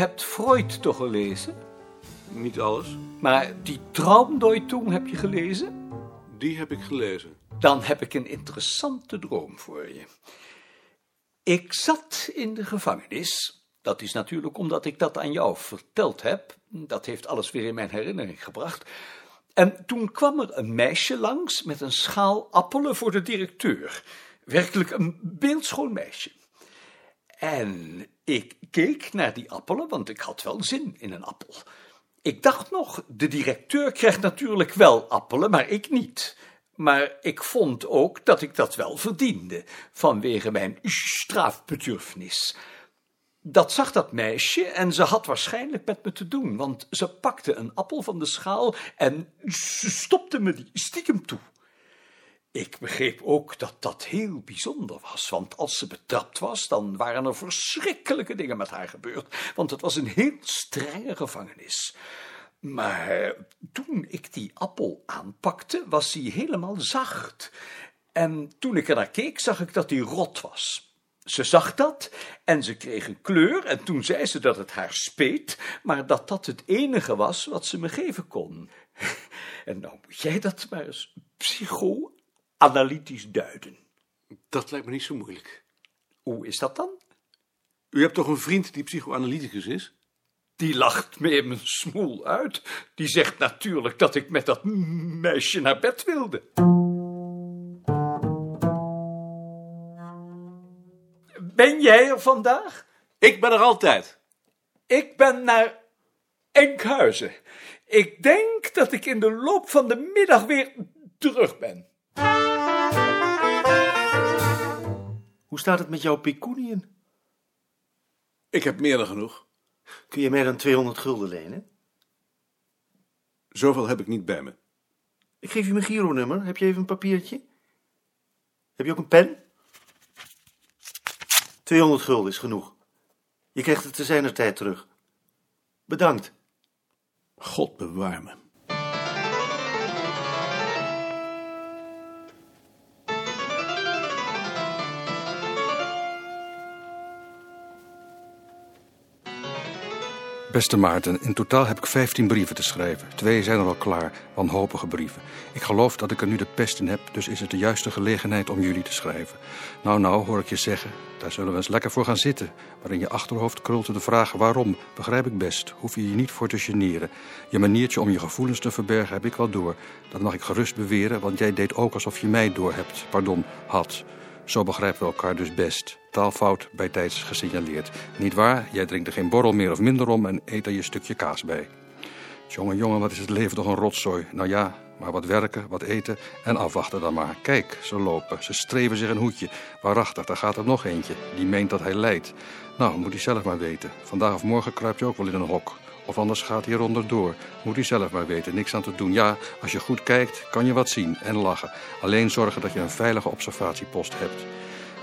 Hebt Freud toch gelezen? Niet alles. Maar die Traumdeutung heb je gelezen? Die heb ik gelezen. Dan heb ik een interessante droom voor je. Ik zat in de gevangenis. Dat is natuurlijk omdat ik dat aan jou verteld heb. Dat heeft alles weer in mijn herinnering gebracht. En toen kwam er een meisje langs met een schaal appelen voor de directeur. Werkelijk een beeldschoon meisje. En ik keek naar die appelen, want ik had wel zin in een appel. Ik dacht nog, de directeur krijgt natuurlijk wel appelen, maar ik niet. Maar ik vond ook dat ik dat wel verdiende, vanwege mijn strafbedurfnis. Dat zag dat meisje en ze had waarschijnlijk met me te doen, want ze pakte een appel van de schaal en stopte me die stiekem toe. Ik begreep ook dat dat heel bijzonder was, want als ze betrapt was, dan waren er verschrikkelijke dingen met haar gebeurd, want het was een heel strenge gevangenis. Maar toen ik die appel aanpakte, was die helemaal zacht. En toen ik er naar keek, zag ik dat die rot was. Ze zag dat en ze kreeg een kleur en toen zei ze dat het haar speet, maar dat dat het enige was wat ze me geven kon. En nou moet jij dat maar eens psychoanalytisch duiden. Dat lijkt me niet zo moeilijk. Hoe is dat dan? U hebt toch een vriend die psychoanalyticus is? Die lacht me in mijn smoel uit. Die zegt natuurlijk dat ik met dat meisje naar bed wilde. Ben jij er vandaag? Ik ben er altijd. Ik ben naar Enkhuizen. Ik denk dat ik in de loop van de middag weer terug ben. Hoe staat het met jouw pecuniën? Ik heb meer dan genoeg. Kun je mij dan 200 gulden lenen? Zoveel heb ik niet bij me. Ik geef je mijn Giro-nummer. Heb je even een papiertje? Heb je ook een pen? 200 gulden is genoeg. Je krijgt het te zijner tijd terug. Bedankt. God bewaar me. Beste Maarten, in totaal heb ik 15 brieven te schrijven. Twee zijn er al klaar, wanhopige brieven. Ik geloof dat ik er nu de pest in heb, dus is het de juiste gelegenheid om jullie te schrijven. Nou, nou, hoor ik je zeggen, daar zullen we eens lekker voor gaan zitten. Maar in je achterhoofd krult de vraag waarom, begrijp ik best. Hoef je je niet voor te generen. Je maniertje om je gevoelens te verbergen heb ik wel door. Dat mag ik gerust beweren, want jij deed ook alsof je mij door hebt. Pardon, had. Zo begrijpen we elkaar dus best. Taalfout bij tijds gesignaleerd. Niet waar, jij drinkt er geen borrel meer of minder om en eet er je stukje kaas bij. Jongen, jongen, wat is het leven toch een rotzooi. Nou ja, maar wat werken, wat eten en afwachten dan maar. Kijk, ze lopen, ze streven zich een hoedje. Waarachtig, daar gaat er nog eentje. Die meent dat hij lijdt. Nou, moet hij zelf maar weten. Vandaag of morgen kruip je ook wel in een hok. Of anders gaat hij eronder door. Moet hij zelf maar weten, niks aan te doen. Ja, als je goed kijkt, kan je wat zien en lachen. Alleen zorgen dat je een veilige observatiepost hebt.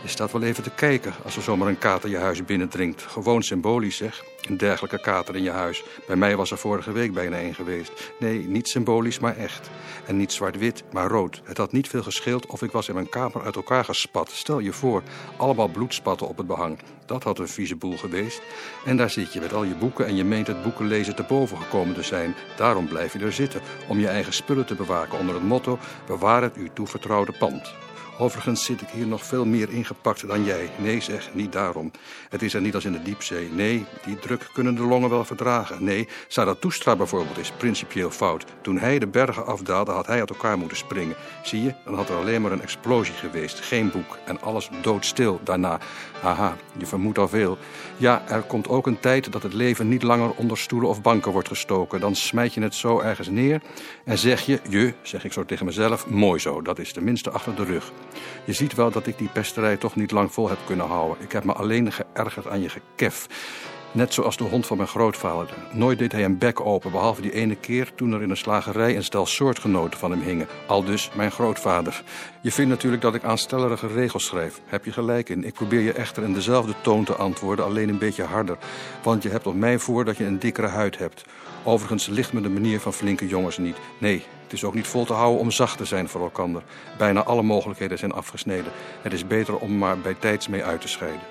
Je staat wel even te kijken als er zomaar een kater je huis binnendringt. Gewoon symbolisch zeg. Een dergelijke kater in je huis. Bij mij was er vorige week bijna één geweest. Nee, niet symbolisch, maar echt. En niet zwart-wit, maar rood. Het had niet veel gescheeld of ik was in mijn kamer uit elkaar gespat. Stel je voor, allemaal bloedspatten op het behang. Dat had een vieze boel geweest. En daar zit je met al je boeken en je meent het boekenlezen te boven gekomen te zijn. Daarom blijf je er zitten, om je eigen spullen te bewaken onder het motto... bewaar het u toevertrouwde pand. Overigens zit ik hier nog veel meer ingepakt dan jij. Nee zeg, niet daarom. Het is er niet als in de diepzee. Nee, die druk kunnen de longen wel verdragen. Nee, Zarathustra bijvoorbeeld is principieel fout. Toen hij de bergen afdaalde, had hij uit elkaar moeten springen. Zie je, dan had er alleen maar een explosie geweest. Geen boek en alles doodstil daarna. Haha, je vermoedt al veel. Ja, er komt ook een tijd dat het leven niet langer onder stoelen of banken wordt gestoken. Dan smijt je het zo ergens neer en zeg je, je, zeg ik zo tegen mezelf, mooi zo. Dat is tenminste achter de rug. Je ziet wel dat ik die pesterij toch niet lang vol heb kunnen houden. Ik heb me alleen geërgerd aan je gekef. Net zoals de hond van mijn grootvader. Nooit deed hij een bek open, behalve die ene keer toen er in een slagerij een stel soortgenoten van hem hingen. Al dus mijn grootvader. Je vindt natuurlijk dat ik aanstellerige regels schrijf. Heb je gelijk in. Ik probeer je echter in dezelfde toon te antwoorden, alleen een beetje harder. Want je hebt op mij voor dat je een dikkere huid hebt. Overigens ligt me de manier van flinke jongens niet. Nee, het is ook niet vol te houden om zacht te zijn voor elkander. Bijna alle mogelijkheden zijn afgesneden. Het is beter om maar bij tijds mee uit te scheiden.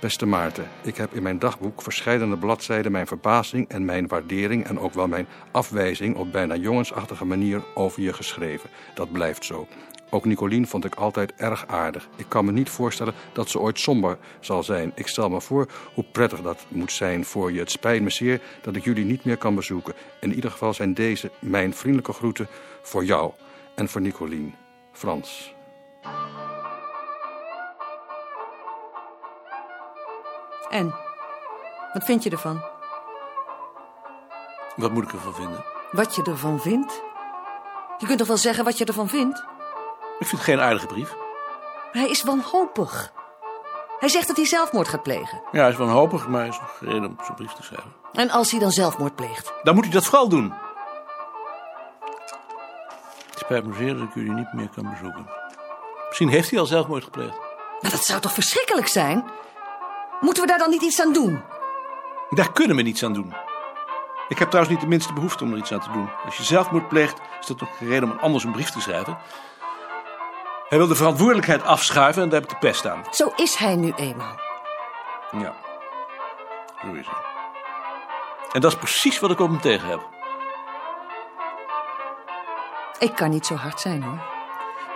Beste Maarten, ik heb in mijn dagboek verschillende bladzijden mijn verbazing en mijn waardering en ook wel mijn afwijzing op bijna jongensachtige manier over je geschreven. Dat blijft zo. Ook Nicolien vond ik altijd erg aardig. Ik kan me niet voorstellen dat ze ooit somber zal zijn. Ik stel me voor hoe prettig dat moet zijn voor je. Het spijt me zeer dat ik jullie niet meer kan bezoeken. In ieder geval zijn deze mijn vriendelijke groeten voor jou en voor Nicolien. Frans. En? Wat vind je ervan? Wat moet ik ervan vinden? Wat je ervan vindt? Je kunt toch wel zeggen wat je ervan vindt? Ik vind het geen aardige brief. Hij is wanhopig. Hij zegt dat hij zelfmoord gaat plegen. Ja, hij is wanhopig, maar hij is nog gereden om zo'n brief te schrijven. En als hij dan zelfmoord pleegt? Dan moet hij dat vooral doen. Het spijt me zeer dat ik jullie niet meer kan bezoeken. Misschien heeft hij al zelfmoord gepleegd. Maar dat zou toch verschrikkelijk zijn? Moeten we daar dan niet iets aan doen? Daar kunnen we niets aan doen. Ik heb trouwens niet de minste behoefte om er iets aan te doen. Als je zelfmoord pleegt, is dat toch geen reden om anders een brief te schrijven? Hij wil de verantwoordelijkheid afschuiven en daar heb ik de pest aan. Zo is hij nu eenmaal. Ja, zo is hij. En dat is precies wat ik op hem tegen heb. Ik kan niet zo hard zijn hoor.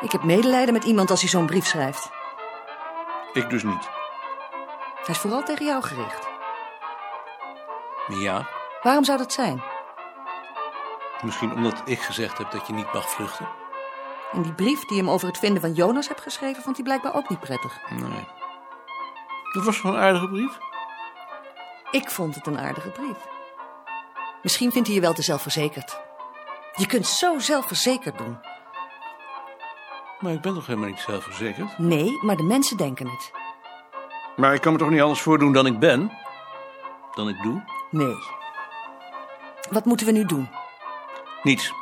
Ik heb medelijden met iemand als hij zo'n brief schrijft. Ik dus niet. Hij is vooral tegen jou gericht. Ja, Waarom zou dat zijn? misschien omdat ik gezegd heb dat je niet mag vluchten. En die brief die hem over het vinden van Jonas hebt geschreven, vond hij blijkbaar ook niet prettig. Nee. Dat was wel een aardige brief. Ik vond het een aardige brief. Misschien vindt hij je wel te zelfverzekerd. Je kunt zo zelfverzekerd doen. Maar ik ben toch helemaal niet zelfverzekerd? Nee, maar de mensen denken het. Maar ik kan me toch niet anders voordoen dan ik ben? Dan ik doe? Nee. Wat moeten we nu doen? Niets.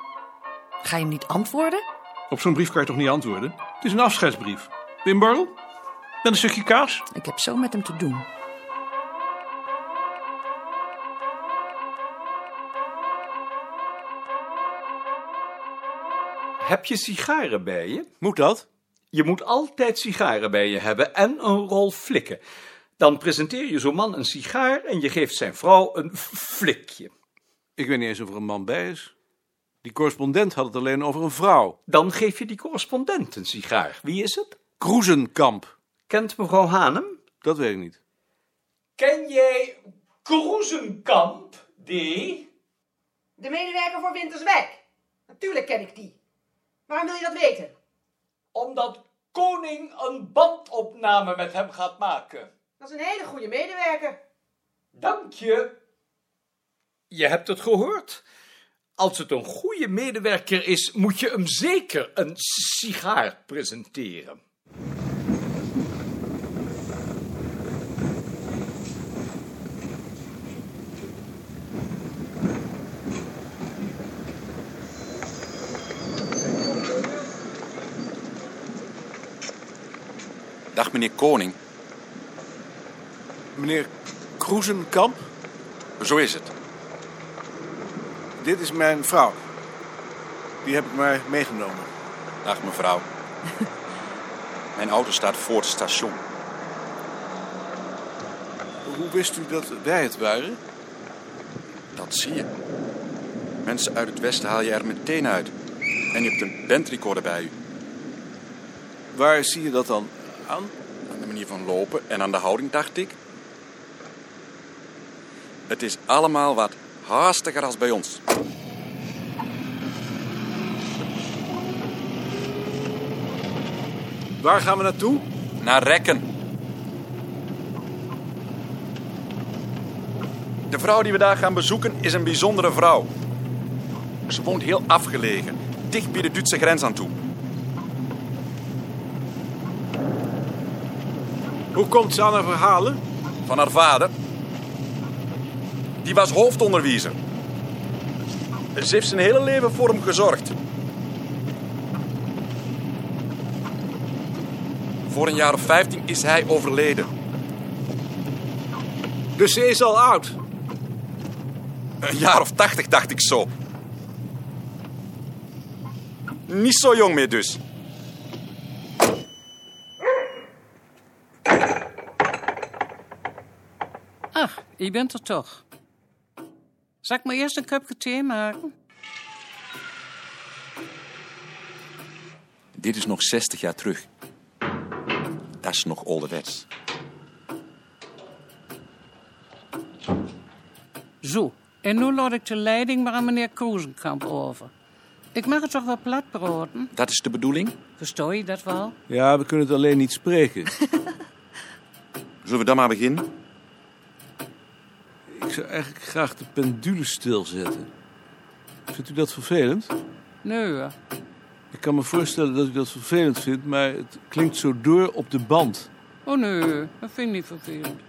Ga je hem niet antwoorden? Op zo'n brief kan je toch niet antwoorden? Het is een afscheidsbrief. Wim Borrel? Met een stukje kaas? Ik heb zo met hem te doen. Heb je sigaren bij je? Moet dat? Je moet altijd sigaren bij je hebben en een rol flikken. Dan presenteer je zo'n man een sigaar en je geeft zijn vrouw een flikje. Ik weet niet eens of er een man bij is. Die correspondent had het alleen over een vrouw. Dan geef je die correspondent een sigaar. Wie is het? Kroezenkamp. Kent mevrouw Hanem? Dat weet ik niet. Ken jij Kroezenkamp, D? De medewerker voor Winterswijk. Natuurlijk ken ik die. Waarom wil je dat weten? Omdat koning een bandopname met hem gaat maken. Dat is een hele goede medewerker. Dank je. Je hebt het gehoord. Als het een goede medewerker is, moet je hem zeker een sigaar presenteren. Dag meneer Koning, Meneer Kroezenkamp, zo is het. Dit is mijn vrouw. Die heb ik maar meegenomen. Dag mevrouw. Mijn auto staat voor het station. Hoe wist u dat wij het waren? Dat zie je. Mensen uit het westen haal je er meteen uit. En je hebt een bandrecorder bij u. Waar zie je dat dan aan? Aan de manier van lopen en aan de houding, dacht ik. Het is allemaal wat haastiger als bij ons. Waar gaan we naartoe? Naar Rekken. De vrouw die we daar gaan bezoeken is een bijzondere vrouw. Ze woont heel afgelegen, dicht bij de Duitse grens aan toe. Hoe komt ze aan haar verhalen? Van haar vader. Die was hoofdonderwijzer. Ze heeft zijn hele leven voor hem gezorgd. Voor een jaar of 15 is hij overleden. Dus ze is al oud. Een jaar of 80 dacht ik zo. Niet zo jong meer dus. je bent er toch. Zal ik maar eerst een cupje thee maken? Dit is nog 60 jaar terug. Dat is nog ouderwets. Zo, en nu laat ik de leiding maar aan meneer Koezenkamp over. Ik mag het toch wel platbroden? Dat is de bedoeling? Verstoor je dat wel? Ja, we kunnen het alleen niet spreken. Zullen we dan maar beginnen? Ik zou eigenlijk graag de pendule stilzetten. Vindt u dat vervelend? Nee. Ik kan me voorstellen dat u dat vervelend vindt, maar het klinkt zo door op de band. Oh nee, dat vind ik niet vervelend.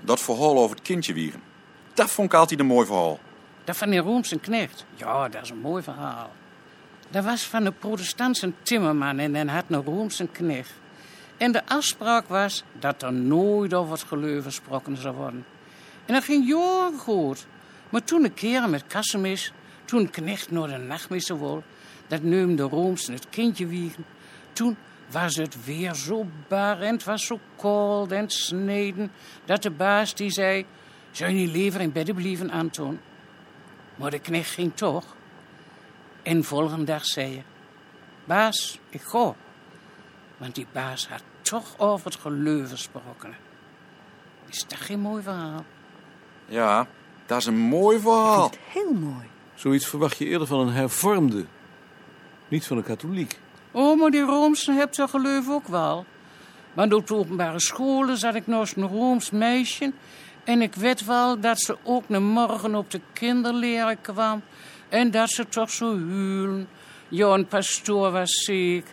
Dat verhaal over het kindje wieren. Dat vond ik altijd een mooi verhaal. Dat van die Roomse knecht. Ja, dat is een mooi verhaal. Dat was van een protestantse timmerman en hij had een Roomse knecht. En de afspraak was dat er nooit over het geloof gesproken zou worden. En dat ging jaren goed. Maar toen een keer met Kassemis, toen knecht naar de nachtmissen wil, dat neemde de Roomse het kindje wiegen. Toen was het weer zo bar en het was zo koud en sneden, dat de baas die zei, zou je niet liever in bed blijven, Anton? Maar de knecht ging toch. En volgende dag zei je, baas, ik ga. Want die baas had toch over het geloof gesproken. Is dat geen mooi verhaal? Ja, dat is een mooi verhaal. Heel mooi. Zoiets verwacht je eerder van een hervormde, niet van een katholiek. Oh, maar die Roomse hebt dat geloof ook wel. Want op de openbare scholen zat ik naast een Rooms meisje. En ik weet wel dat ze ook een morgen op de kinderleren kwam. En dat ze toch zo huilen. Ja, een pastoor was ziek.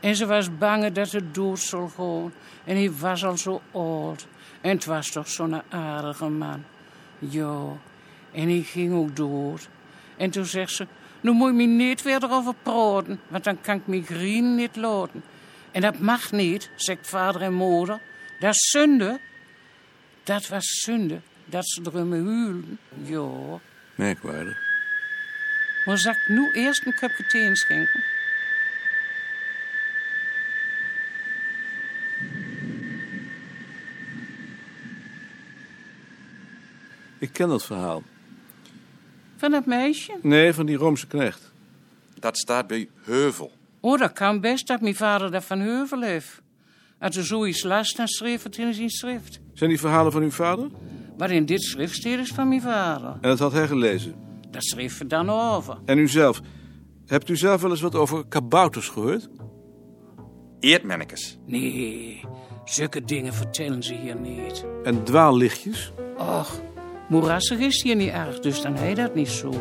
En ze was bang dat ze dood zou gaan. En hij was al zo oud. En het was toch zo'n aardige man. Ja, en hij ging ook dood. En toen zegt ze, nu moet je me niet weer erover praten, want dan kan ik mijn grien niet laten. En dat mag niet, zegt vader en moeder. Dat is zonde. Dat was zonde, dat ze erom huilden. Ja, Merkwaardig. maar zal ik nu eerst een cupje thee inschenken? Ik ken dat verhaal. Van dat meisje? Nee, van die Roomse knecht. Dat staat bij Heuvel. Oh, dat kan best dat mijn vader dat van Heuvel heeft. Als er zoiets las, dan schreef het in zijn schrift. Zijn die verhalen van uw vader? Maar in dit schrift is van mijn vader. En dat had hij gelezen. Dat schreef er dan over. En u zelf? Hebt u zelf wel eens wat over kabouters gehoord? Eerdmannekes. Nee, zulke dingen vertellen ze hier niet. En dwaallichtjes? Och, moerassig is hier niet erg, dus dan heet dat niet zo.